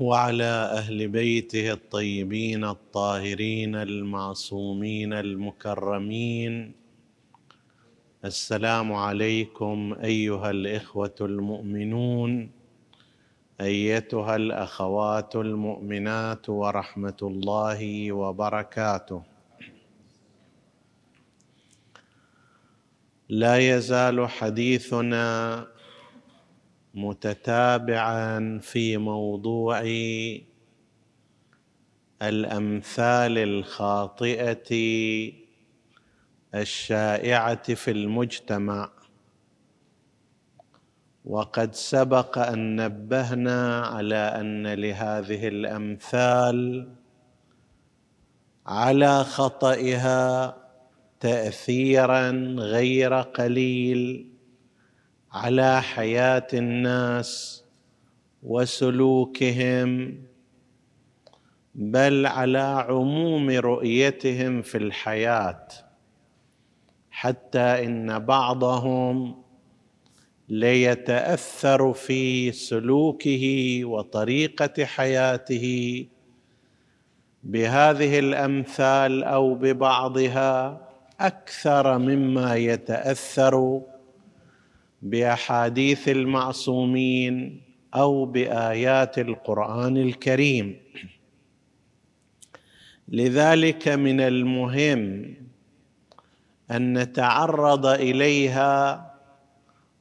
وعلى أهل بيته الطيبين الطاهرين المعصومين المكرمين. السلام عليكم أيها الإخوة المؤمنون أيتها الأخوات المؤمنات ورحمة الله وبركاته. لا يزال حديثنا متتابعا في موضوع الأمثال الخاطئة الشائعة في المجتمع. وقد سبق أن نبهنا على أن لهذه الأمثال على خطئها تاثيرا غير قليل. على حياة الناس وسلوكهم بل على عموم رؤيتهم في الحياة حتى إن بعضهم ليتأثر في سلوكه وطريقة حياته بهذه الأمثال أو ببعضها أكثر مما يتأثر بأحاديث المعصومين أو بآيات القرآن الكريم. لذلك من المهم أن نتعرض إليها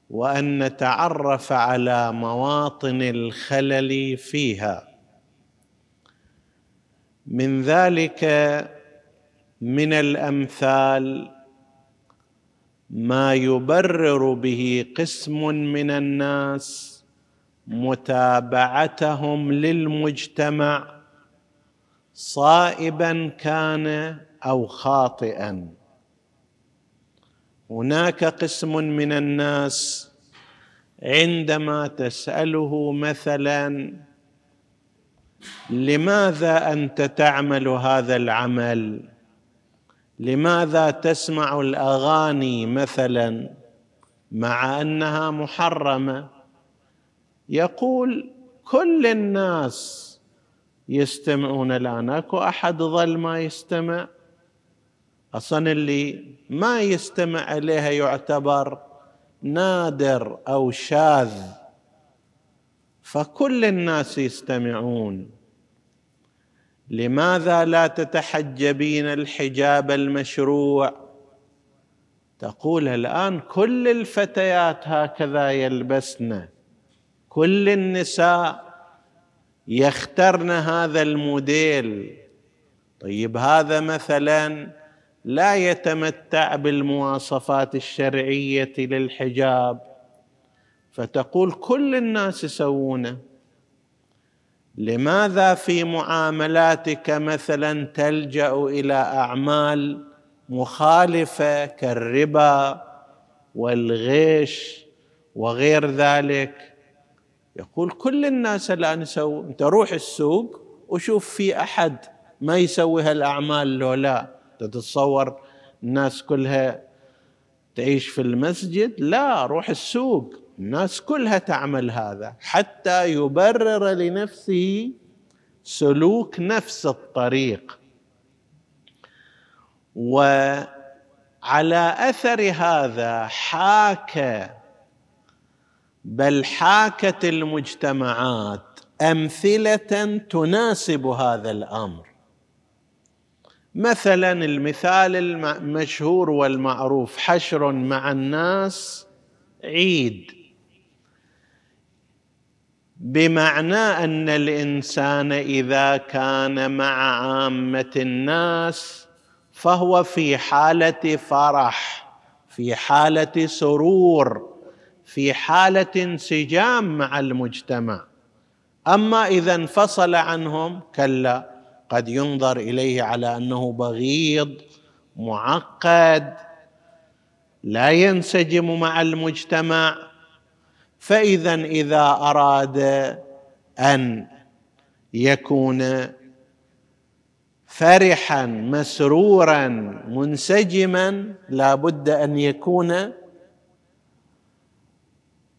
وأن نتعرف على مواطن الخلل فيها. من ذلك من الأمثال ما يبرر به قسم من الناس متابعتهم للمجتمع صائبا كان أو خاطئا. هناك قسم من الناس عندما تسأله مثلا لماذا أنت تعمل هذا العمل؟ لماذا تسمع الأغاني مثلا مع أنها محرمة؟ يقول كل الناس يستمعون الآن. أكو أحد ظل ما يستمع؟ أصلا اللي ما يستمع إليها يعتبر نادر أو شاذ. فكل الناس يستمعون. لماذا لا تتحجبين الحجاب المشروع؟ تقول الآن كل الفتيات هكذا يلبسن. كل النساء يخترن هذا الموديل. طيب هذا مثلا لا يتمتع بالمواصفات الشرعية للحجاب. فتقول كل الناس يسوونه. لماذا في معاملاتك مثلا تلجأ إلى أعمال مخالفة كالربا والغش وغير ذلك؟ يقول كل الناس الان يسوي أنت روح السوق وشوف في أحد ما يسوي هالأعمال لو لا. تتصور الناس كلها تعيش في المسجد؟ لا روح السوق. الناس كلها تعمل هذا حتى يبرر لنفسه سلوك نفس الطريق. وعلى أثر هذا حاك بل حاكت المجتمعات أمثلة تناسب هذا الأمر. مثلا المثال المشهور والمعروف حشر مع الناس عيد. بمعنى أن الإنسان إذا كان مع عامة الناس فهو في حالة فرح في حالة سرور في حالة انسجام مع المجتمع. أما إذا انفصل عنهم كلا قد ينظر إليه على أنه بغيض معقد لا ينسجم مع المجتمع. فإذا إذا أراد أن يكون فرحا مسرورا منسجما لا بد أن يكون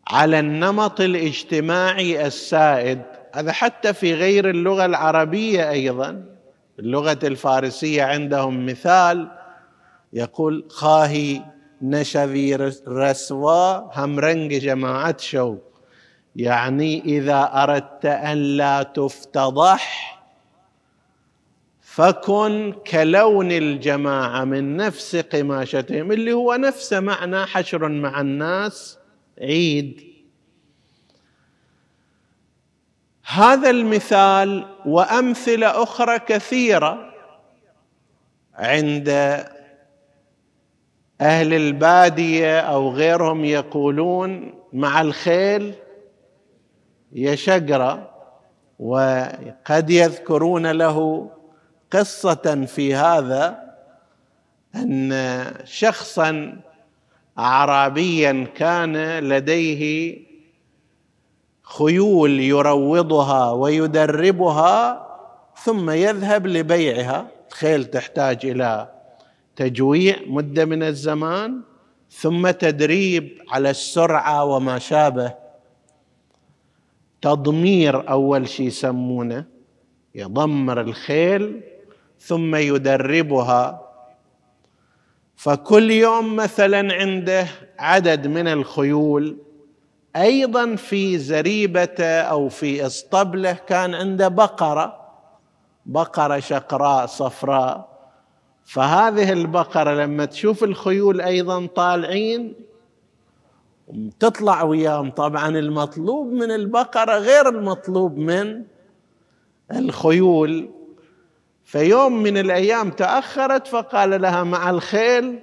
على النمط الاجتماعي السائد. هذا حتى في غير اللغة العربية أيضا. اللغة الفارسية عندهم مثال يقول خاهي نشوي رسوا همرنج جماعة شو. يعني إذا أردت أن لا تفتضح فكن كلون الجماعة من نفس قماشتهم اللي هو نفس معنى حشر مع الناس عيد. هذا المثال وأمثلة أخرى كثيرة عند أهل البادية أو غيرهم يقولون مع الخيل يشقرا وقد يذكرون له قصة في هذا أن شخصا اعرابيا كان لديه خيول يروضها ويدربها ثم يذهب لبيعها. الخيل تحتاج إلى تجويع مدة من الزمان ثم تدريب على السرعة وما شابه. تضمير أول شيء يسمونه يضمر الخيل ثم يدربها. فكل يوم مثلا عنده عدد من الخيول أيضا في زريبته أو في اسطبله كان عنده بقرة بقرة شقراء صفراء. فهذه البقرة لما تشوف الخيول أيضا طالعين تطلع وياهم. طبعا المطلوب من البقرة غير المطلوب من الخيول. فيوم من الأيام تأخرت فقال لها مع الخيل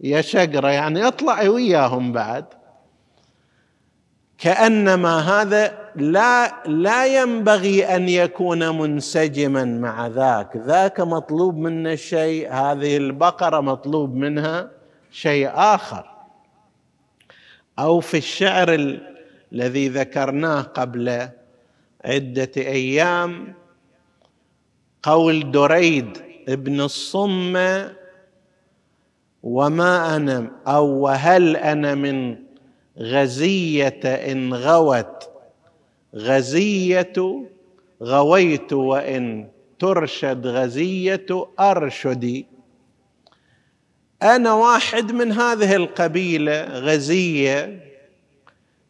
يا شقره يعني اطلعي وياهم بعد. كأنما هذا لا لا ينبغي أن يكون منسجما مع ذاك. ذاك مطلوب منه شيء هذه البقرة مطلوب منها شيء آخر. أو في الشعر الذي ذكرناه قبل عدة أيام قول دريد ابن الصمة وما أنا أو وهل أنا من غزية إن غوت غزية غويت وإن ترشد غزية أرشدي أنا واحد من هذه القبيلة غزية.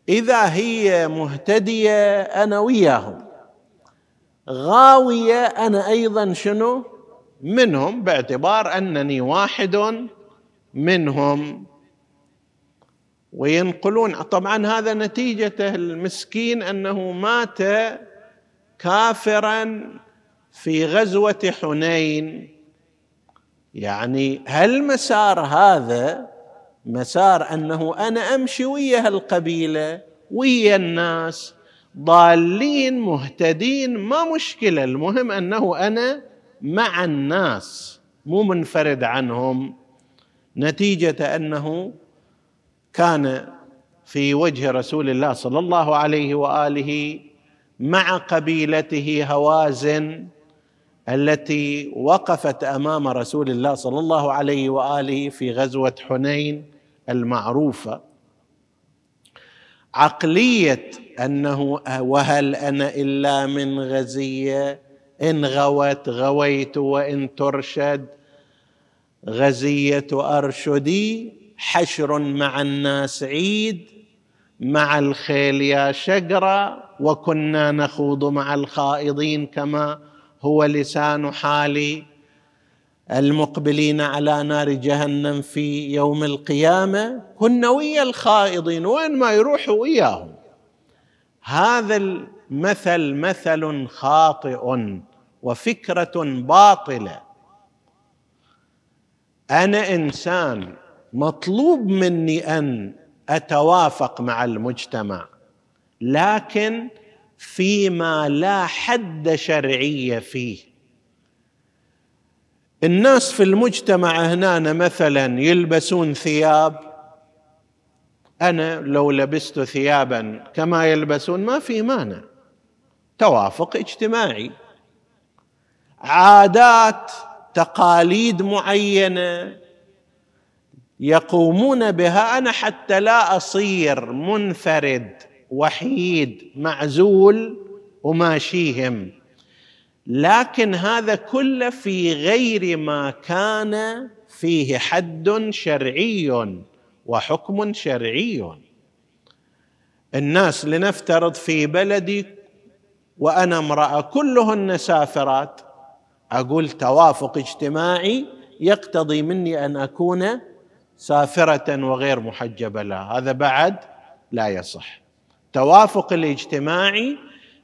إذا هي مهتدية أنا وياهم. غاوية أنا أيضا شنو؟ منهم باعتبار أنني واحد منهم. وينقلون. طبعا هذا نتيجته المسكين أنه مات كافرا في غزوة حنين. يعني هل مسار هذا مسار أنه أنا أمشي ويا القبيله ويا الناس ضالين مهتدين؟ ما مشكلة المهم أنه أنا مع الناس مو منفرد عنهم. نتيجة أنه كان في وجه رسول الله صلى الله عليه وآله مع قبيلته هوازن التي وقفت أمام رسول الله صلى الله عليه وآله في غزوة حنين المعروفة. عقلية أنه وهل أنا إلا من غزية إن غوت غويت وإن ترشد غزية أرشدي حشر مع الناس عيد مع الخيل يا شقرة وكنا نخوض مع الخائضين كما هو لسان حالي. المقبلين على نار جهنم في يوم القيامة كنا ويا الخائضين وين ما يروحوا وياهم. هذا المثل مثل خاطئ وفكرة باطلة. أنا إنسان مطلوب مني أن أتوافق مع المجتمع لكن فيما لا حد شرعيه فيه. الناس في المجتمع هنا مثلا يلبسون ثياب أنا لو لبست ثيابا كما يلبسون ما في مانع توافق اجتماعي. عادات تقاليد معينة يقومون بها أنا حتى لا أصير منفرد وحيد معزول وماشيهم. لكن هذا كله في غير ما كان فيه حد شرعي وحكم شرعي. الناس لنفترض في بلدي وأنا امرأة كلهن سافرات. أقول توافق اجتماعي يقتضي مني أن أكون سافرة وغير محجبة لها هذا بعد لا يصح. توافق الاجتماعي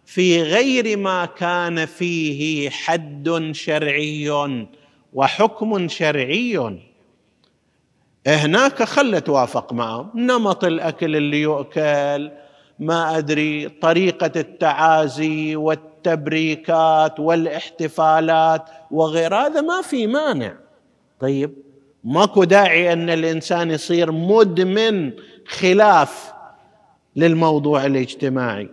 في غير ما كان فيه حد شرعي وحكم شرعي. هناك خل توافق معه نمط الأكل اللي يؤكل ما أدري طريقة التعازي والتبريكات والإحتفالات وغير هذا ما في مانع. طيب ماكو داعي أن الإنسان يصير مدمن خلاف للموضوع الاجتماعي.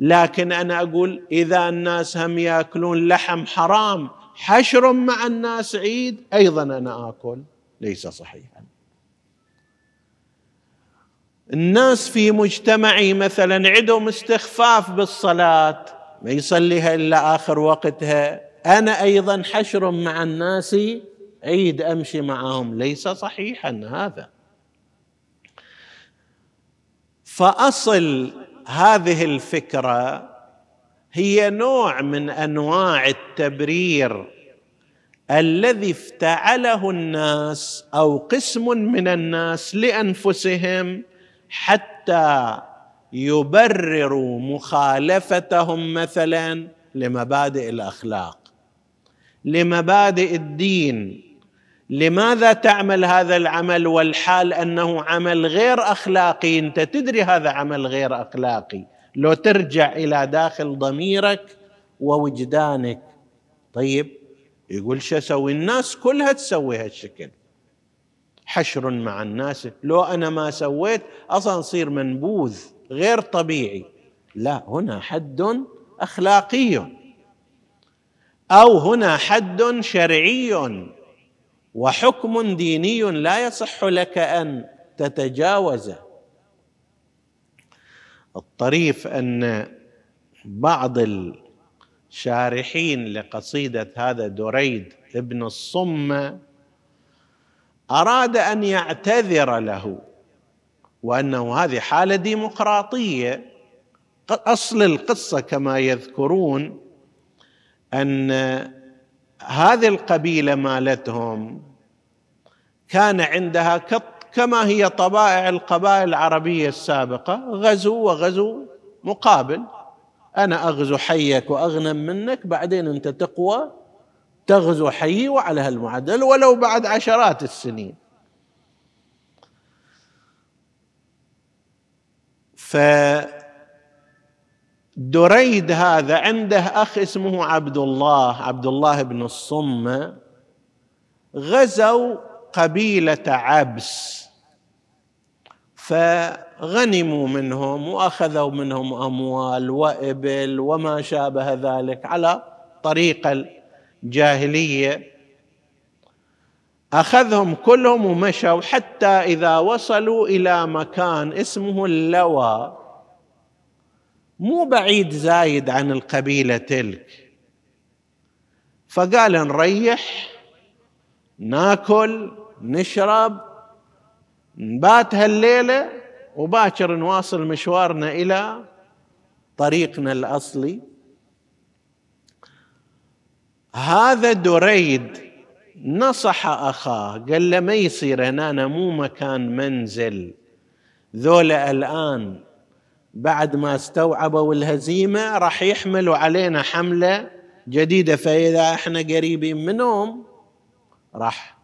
لكن أنا أقول إذا الناس هم يأكلون لحم حرام حشر مع الناس عيد أيضا أنا آكل. ليس صحيحا. الناس في مجتمعي مثلا عندهم استخفاف بالصلاة ما يصليها إلا آخر وقتها. أنا أيضا حشر مع الناس عيد أمشي معهم ليس صحيحا هذا. فأصل هذه الفكرة هي نوع من أنواع التبرير الذي افتعله الناس أو قسم من الناس لأنفسهم حتى يبرروا مخالفتهم مثلا لمبادئ الأخلاق لمبادئ الدين لماذا تعمل هذا العمل والحال أنه عمل غير أخلاقي؟ أنت تدري هذا عمل غير أخلاقي. لو ترجع إلى داخل ضميرك ووجدانك. طيب يقول شو أسوي؟ الناس كلها تسوي هالشكل. حشر مع الناس. لو أنا ما سويت أصلا صير منبوذ غير طبيعي. لا هنا حد أخلاقي. أو هنا حد شرعي. وحكم ديني لا يصح لك أن تتجاوزه الطريف أن بعض الشارحين لقصيدة هذا دريد ابن الصم أراد أن يعتذر له وأنه هذه حالة ديمقراطية. أصل القصة كما يذكرون أن هذه القبيلة مالتهم كان عندها كما هي طبائع القبائل العربية السابقة غزو وغزو مقابل. أنا أغزو حيك وأغنم منك بعدين أنت تقوى تغزو حيي وعلى هالمعدل ولو بعد عشرات السنين. ف دريد هذا عنده أخ اسمه عبد الله عبد الله بن الصم. غزوا قبيلة عبس فغنموا منهم وأخذوا منهم أموال وإبل وما شابه ذلك على طريقه الجاهلية. أخذهم كلهم ومشوا حتى إذا وصلوا إلى مكان اسمه اللوى مو بعيد زايد عن القبيلة تلك. فقال نريح ناكل نشرب نبات هالليلة وباكر نواصل مشوارنا إلى طريقنا الأصلي. هذا دريد نصح أخاه قال له ما يصير هنا مو مكان منزل. ذولا الآن بعد ما استوعبوا الهزيمة راح يحملوا علينا حملة جديدة فإذا إحنا قريبين منهم راح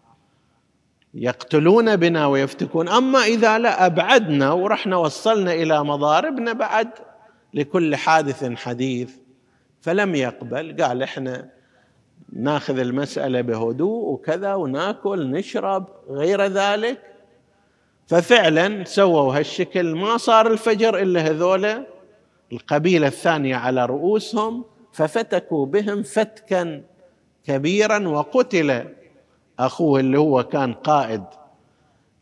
يقتلون بنا ويفتكون. أما إذا لا أبعدنا ورحنا وصلنا إلى مضاربنا بعد لكل حادث حديث فلم يقبل. قال إحنا ناخذ المسألة بهدوء وكذا وناكل نشرب غير ذلك. ففعلا سووا هالشكل. ما صار الفجر إلا هذولا. القبيلة الثانية على رؤوسهم ففتكوا بهم فتكا كبيرا وقتل أخوه اللي هو كان قائد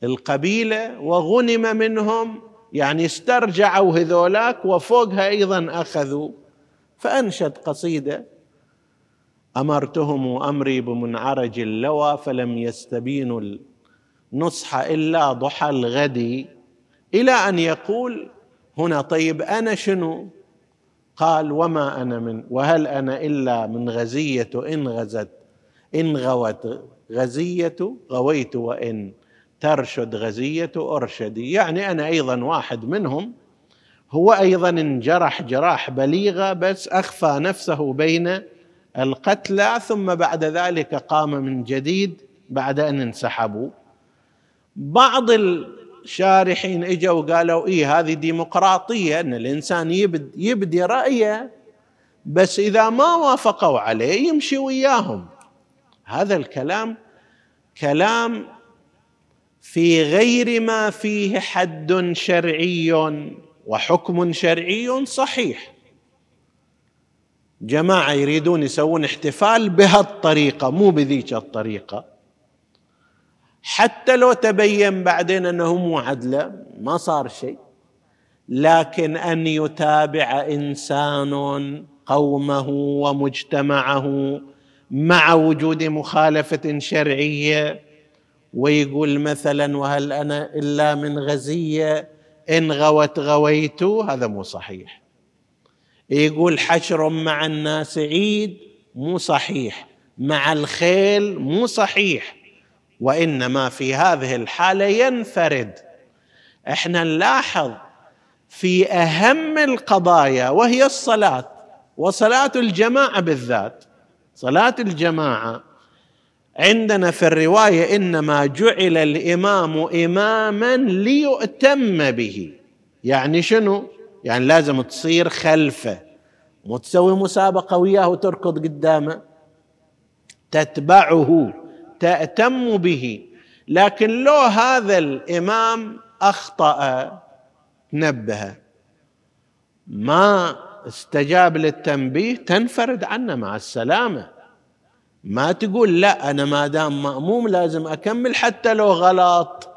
القبيلة وغنم منهم. يعني استرجعوا هذولاك وفوقها أيضا أخذوا. فأنشد قصيدة. أمرتهم أمري بمنعرج اللوى فلم يستبينوا النصح إلا ضحى الغد إلى أن يقول هنا طيب أنا شنو؟ قال وما أنا من وهل أنا إلا من غزية إن غزت إن غوت غزية غويت وإن ترشد غزية أرشدي. يعني أنا أيضا واحد منهم. هو أيضا انجرح جراح بليغة بس أخفى نفسه بين القتلى ثم بعد ذلك قام من جديد بعد أن انسحبوا. بعض الشارحين إجوا وقالوا إيه هذه ديمقراطية إن الإنسان يبد يبدي رأيه بس إذا ما وافقوا عليه يمشي وياهم. هذا الكلام كلام في غير ما فيه حد شرعي وحكم شرعي صحيح. جماعة يريدون يسوون احتفال بهالطريقة مو بذيك الطريقة. حتى لو تبين بعدين أنه مو عدله ما صار شيء. لكن أن يتابع إنسان قومه ومجتمعه مع وجود مخالفة شرعية ويقول مثلا وهل أنا إلا من غزية؟ إن غوت غويت هذا مو صحيح. يقول حشر مع الناس عيد مو صحيح. مع الخيل مو صحيح. وإنما في هذه الحالة ينفرد. إحنا نلاحظ في أهم القضايا وهي الصلاة وصلاة الجماعة بالذات. صلاة الجماعة عندنا في الرواية إنما جعل الإمام إماما ليؤتم به. يعني شنو؟ يعني لازم تصير خلفة. مو تسوي مسابقة وياه وتركض قدامه. تتبعه. تأتم به. لكن لو هذا الإمام أخطأ نبه. ما استجاب للتنبيه تنفرد عنه مع السلامة. ما تقول لا أنا ما دام مأموم لازم أكمل حتى لو غلط.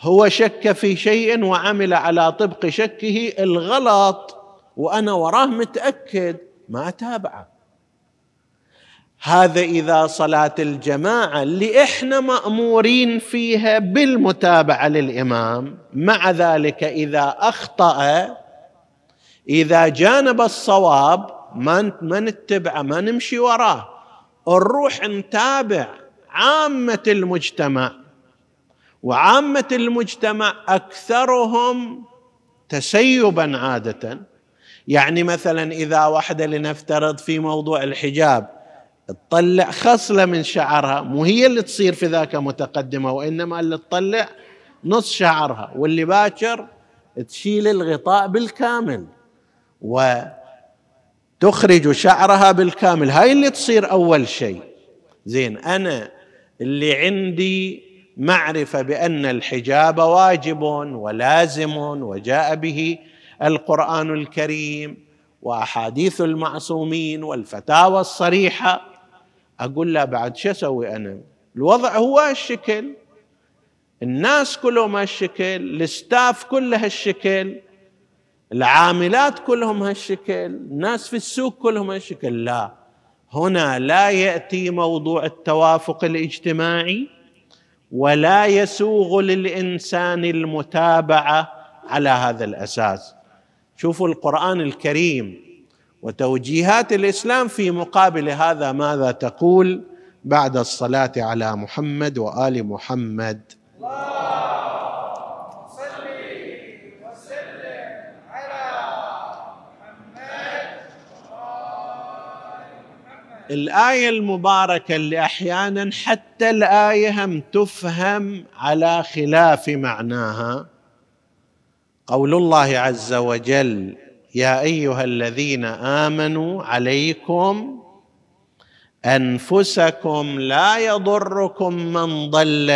هو شك في شيء وعمل على طبق شكه الغلط. وأنا وراه متأكد ما أتابعه هذا إذا صلاة الجماعة اللي إحنا مأمورين فيها بالمتابعة للإمام. مع ذلك إذا أخطأ إذا جانب الصواب ما ما نتبعه ما نمشي وراه. نروح نتابع عامة المجتمع. وعامة المجتمع أكثرهم تسيبا عادة. يعني مثلا إذا واحدة لنفترض في موضوع الحجاب تطلع خصلة من شعرها. مو هي اللي تصير في ذاك متقدمة وإنما اللي تطلع نص شعرها. واللي باكر تشيل الغطاء بالكامل وتخرج شعرها بالكامل. هاي اللي تصير أول شيء. زين أنا اللي عندي معرفة بأن الحجاب واجب ولازم وجاء به القرآن الكريم وأحاديث المعصومين والفتاوى الصريحة أقول له بعد شو أسوي أنا؟ الوضع هو هالشكل. الناس كلهم هالشكل الستاف كله هالشكل العاملات كلهم هالشكل الناس في السوق كلهم هالشكل. لا هنا لا يأتي موضوع التوافق الاجتماعي ولا يسوغ للإنسان المتابعة على هذا الأساس. شوفوا القرآن الكريم. وتوجيهات الإسلام في مقابل هذا ماذا تقول بعد الصلاة على محمد وآل محمد؟ الآية المباركة اللي أحيانا حتى الآية هم تفهم على خلاف معناها. قول الله عز وجل يا أيها الذين آمنوا عليكم أنفسكم لا يضركم من ضل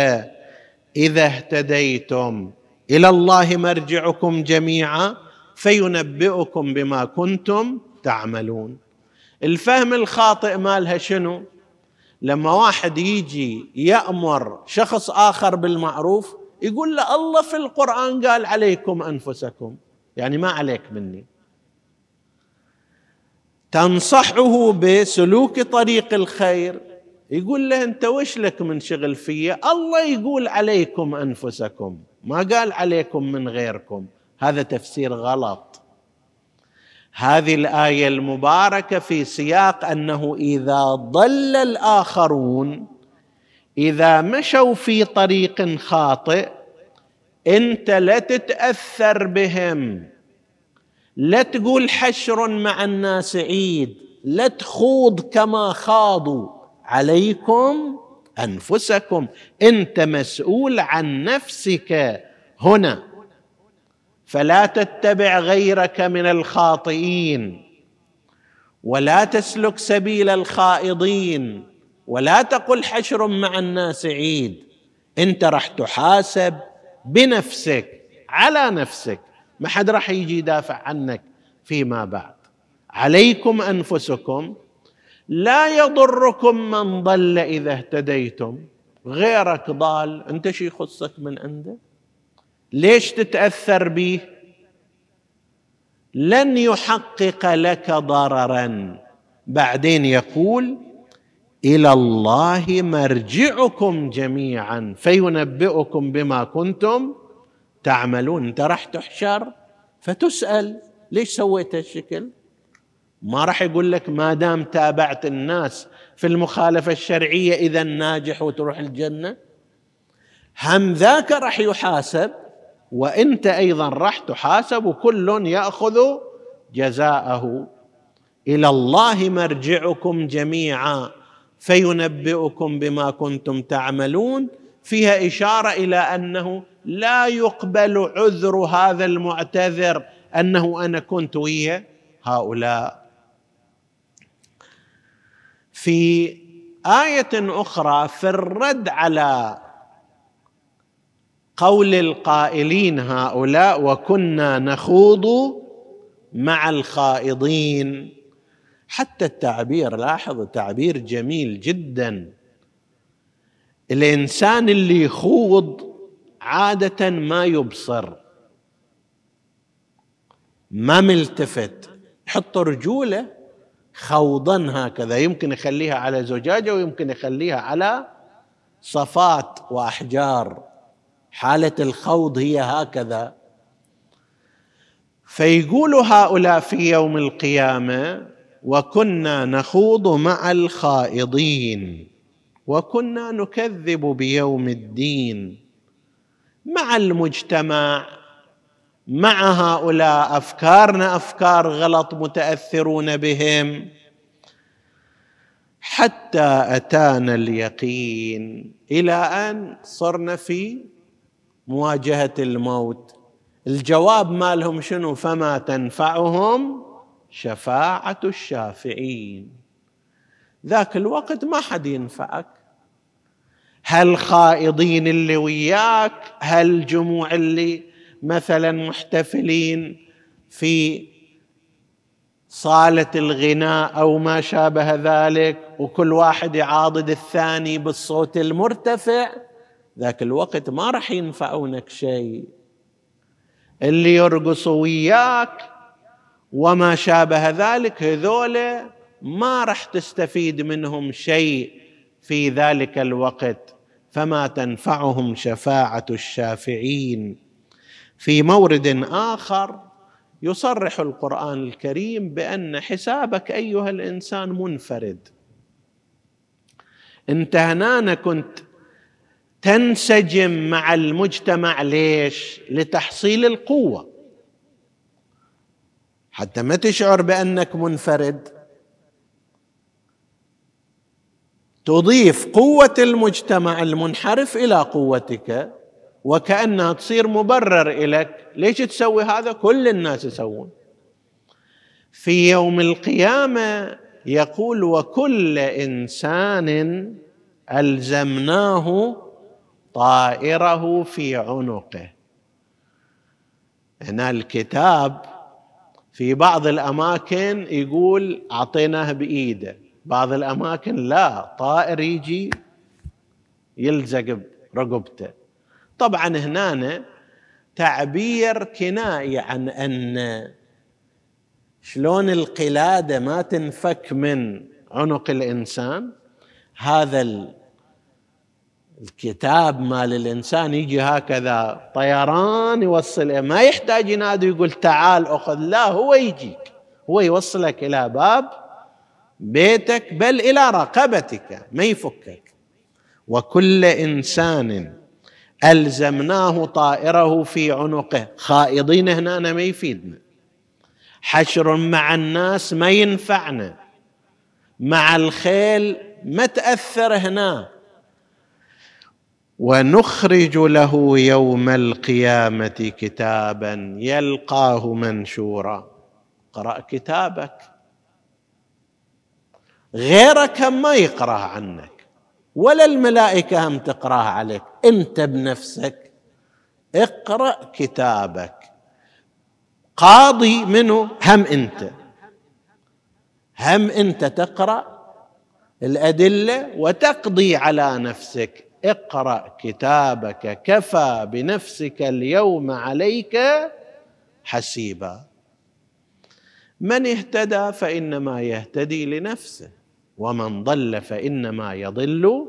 إذا اهتديتم إلى الله مرجعكم جميعا فينبئكم بما كنتم تعملون. الفهم الخاطئ مالها شنو؟ لما واحد يجي يأمر شخص آخر بالمعروف يقول له الله في القرآن قال عليكم أنفسكم. يعني ما عليك مني. تنصحه بسلوك طريق الخير. يقول له أنت وش لك من شغل فيا؟ الله يقول عليكم أنفسكم ما قال عليكم من غيركم. هذا تفسير غلط. هذه الآية المباركة في سياق أنه إذا ضل الآخرون إذا مشوا في طريق خاطئ أنت لا تتأثر بهم. لا تقول حشر مع الناس عيد لا تخوض كما خاضوا. عليكم أنفسكم. أنت مسؤول عن نفسك هنا. فلا تتبع غيرك من الخاطئين ولا تسلك سبيل الخائضين ولا تقل حشر مع الناس عيد. أنت راح تحاسب بنفسك على نفسك. ما حد راح يجي يدافع عنك فيما بعد. عليكم أنفسكم لا يضركم من ضل إذا اهتديتم. غيرك ضال أنت شي يخصك من عنده؟ ليش تتأثر به لن يحقق لك ضررا. بعدين يقول إلى الله مرجعكم جميعا فينبئكم بما كنتم تعملون انت راح تحشر فتسأل ليش سويت هالشكل؟ ما راح يقول لك ما دام تابعت الناس في المخالفة الشرعية إذا ناجح وتروح الجنة. هم ذاك راح يحاسب وأنت أيضا راح تحاسب وكل يأخذ جزاءه. إلى الله مرجعكم جميعا فينبئكم بما كنتم تعملون. فيها إشارة إلى أنه لا يقبل عذر هذا المعتذر أنه أنا كنت ويا هؤلاء. في آية أخرى في الرد على قول القائلين هؤلاء وكنا نخوض مع الخائضين حتى التعبير لاحظ تعبير جميل جدا. الإنسان اللي يخوض عادة ما يبصر. ما ملتفت. يحط رجوله خوضا هكذا. يمكن يخليها على زجاجة ويمكن يخليها على صفات وأحجار. حالة الخوض هي هكذا. فيقول هؤلاء في يوم القيامة وكنا نخوض مع الخائضين. وكنا نكذب بيوم الدين مع المجتمع مع هؤلاء أفكارنا أفكار غلط متأثرون بهم. حتى أتانا اليقين إلى أن صرنا في مواجهة الموت. الجواب مالهم شنو؟ فما تنفعهم شفاعة الشافعين. ذاك الوقت ما حد ينفعك. هالخائضين اللي وياك؟ هالجموع اللي مثلا محتفلين في صالة الغناء أو ما شابه ذلك وكل واحد يعاضد الثاني بالصوت المرتفع؟ ذاك الوقت ما راح ينفعونك شيء. اللي يرقصوا وياك وما شابه ذلك هذول ما راح تستفيد منهم شيء. في ذلك الوقت فما تنفعهم شفاعة الشافعين. في مورد آخر يصرح القرآن الكريم بأن حسابك أيها الإنسان منفرد. انت هنا كنت تنسجم مع المجتمع ليش؟ لتحصيل القوة. حتى ما تشعر بأنك منفرد. تضيف قوة المجتمع المنحرف إلى قوتك وكأنها تصير مبرر لك ليش تسوي هذا؟ كل الناس يسوون. في يوم القيامة يقول وكل إنسان ألزمناه طائره في عنقه. هنا الكتاب في بعض الأماكن يقول أعطيناه بإيده. بعض الأماكن لا طائر يجي يلزق برقبته. طبعا هنا تعبير كنائي عن أن شلون القلادة ما تنفك من عنق الإنسان. هذا الكتاب مال الإنسان يجي هكذا طيران يوصل ما يحتاج ينادي يقول تعال أخذ لا هو يجيك هو يوصلك إلى باب بيتك بل إلى رقبتك ما يفكك. وكل إنسان ألزمناه طائره في عنقه. خائضين هنا ما يفيدنا. حشر مع الناس ما ينفعنا. مع الخيل ما تأثر هنا. ونخرج له يوم القيامة كتابا يلقاه منشورا. اقرأ كتابك. غيرك ما يقراه عنك ولا الملائكة هم تقراه عليك. انت بنفسك اقرأ كتابك. قاضي منه هم انت. هم انت تقرأ الأدلة وتقضي على نفسك. اقرأ كتابك كفى بنفسك اليوم عليك حسيبا. من اهتدى فإنما يهتدي لنفسه. ومن ضل فإنما يضل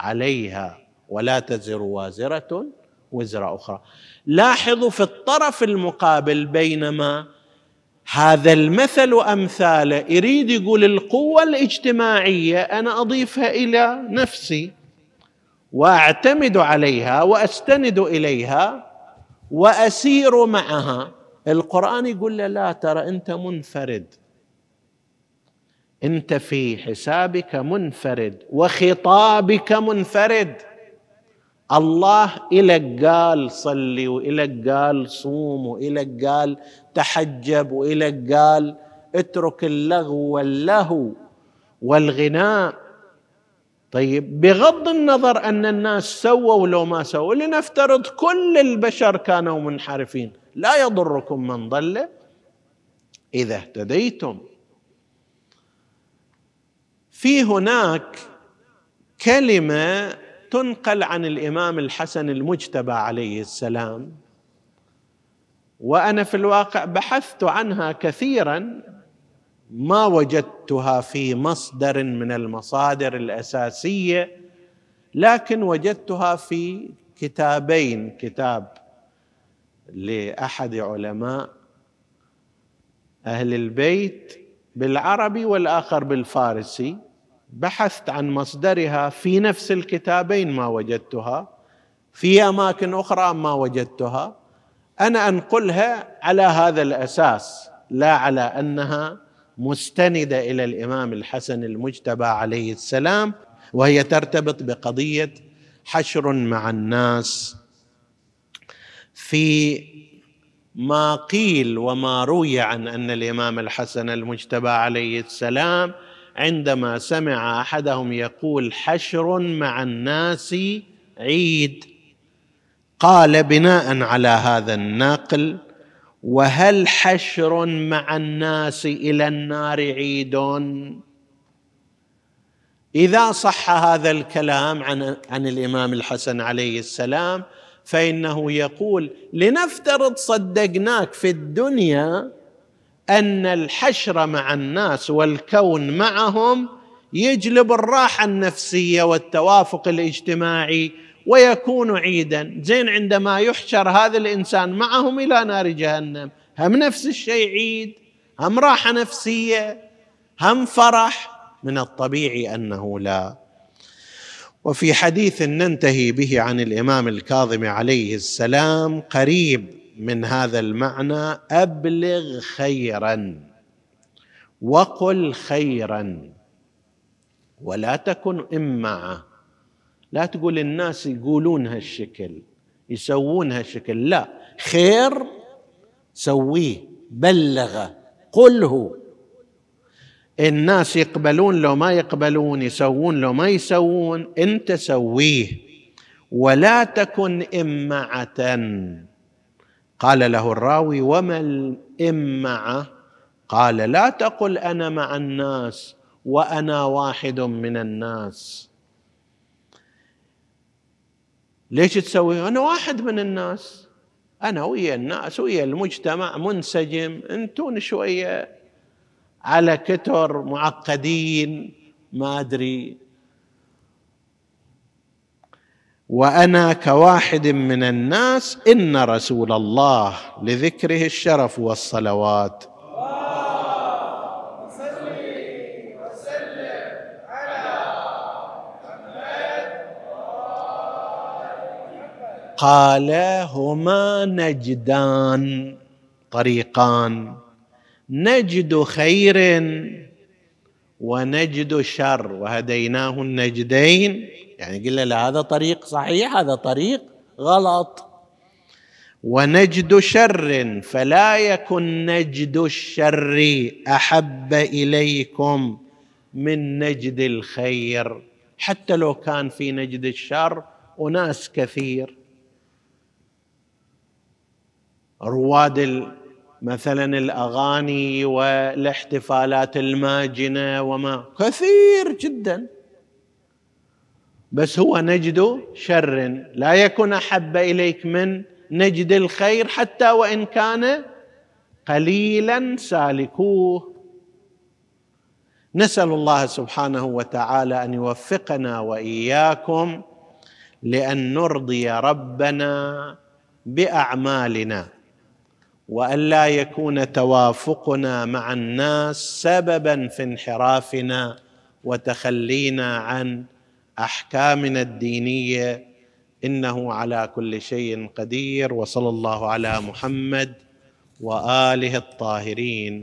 عليها ولا تزر وازرة وزر أخرى. لاحظوا في الطرف المقابل بينما هذا المثل امثاله يريد يقول القوة الاجتماعية أنا أضيفها إلى نفسي وأعتمد عليها وأستند إليها وأسير معها. القرآن يقول له لا ترى أنت منفرد. انت في حسابك منفرد وخطابك منفرد. الله إلك قال صلي وإلك قال صوم وإلك قال تحجب وإلك قال اترك اللغو واللهو والغناء. طيب بغض النظر أن الناس سووا لو ما سووا لنفترض كل البشر كانوا منحرفين. لا يضركم من ضل إذا اهتديتم. في هناك كلمة تنقل عن الإمام الحسن المجتبى عليه السلام. وأنا في الواقع بحثت عنها كثيرا ما وجدتها في مصدر من المصادر الأساسية لكن وجدتها في كتابين كتاب لأحد علماء أهل البيت بالعربي والآخر بالفارسي. بحثت عن مصدرها في نفس الكتابين ما وجدتها في أماكن أخرى ما وجدتها. أنا أنقلها على هذا الأساس لا على أنها مستندة إلى الإمام الحسن المجتبى عليه السلام وهي ترتبط بقضية حشر مع الناس في ما قيل وما روي عن أن الإمام الحسن المجتبى عليه السلام عندما سمع أحدهم يقول حشر مع الناس عيد. قال بناء على هذا النقل وهل حشر مع الناس إلى النار عيد؟ إذا صح هذا الكلام عن عن الإمام الحسن عليه السلام فإنه يقول لنفترض صدقناك في الدنيا أن الحشر مع الناس والكون معهم يجلب الراحة النفسية والتوافق الاجتماعي ويكون عيدا. زين عندما يحشر هذا الإنسان معهم إلى نار جهنم هم نفس الشيء عيد هم راحة نفسية هم فرح. من الطبيعي أنه لا. وفي حديث ننتهي به عن الإمام الكاظم عليه السلام قريب. من هذا المعنى أبلغ خيرا وقل خيرا ولا تكن امعه لا تقول الناس يقولون هالشكل يسوون هالشكل. لا خير سويه بلغه قله الناس يقبلون لو ما يقبلون يسوون لو ما يسوون انت سويه. ولا تكن امعه قال له الراوي وما الامعه قال لا تقل أنا مع الناس وأنا واحد من الناس. ليش تسوي؟ أنا واحد من الناس أنا ويا الناس ويا المجتمع منسجم أنتون شوية على كتر معقدين ما أدري. وأنا كواحد من الناس إن رسول الله لذكره الشرف والصلوات. قال هما نجدان طريقان نجد خير ونجد شر وهديناه النجدين. يعني قلنا له هذا طريق صحيح هذا طريق غلط. ونجد شر فلا يكن نجد الشر أحب إليكم من نجد الخير. حتى لو كان في نجد الشر أناس كثير. رواد مثلا الأغاني والاحتفالات الماجنة وما كثير جدا. بس هو نجد شر. لا يكن أحب إليك من نجد الخير حتى وإن كان قليلا سالكوه. نسأل الله سبحانه وتعالى أن يوفقنا وإياكم لأن نرضي ربنا بأعمالنا والا يكون توافقنا مع الناس سببا في انحرافنا وتخلينا عن أحكامنا الدينية إنه على كل شيء قدير وصلى الله على محمد وآله الطاهرين.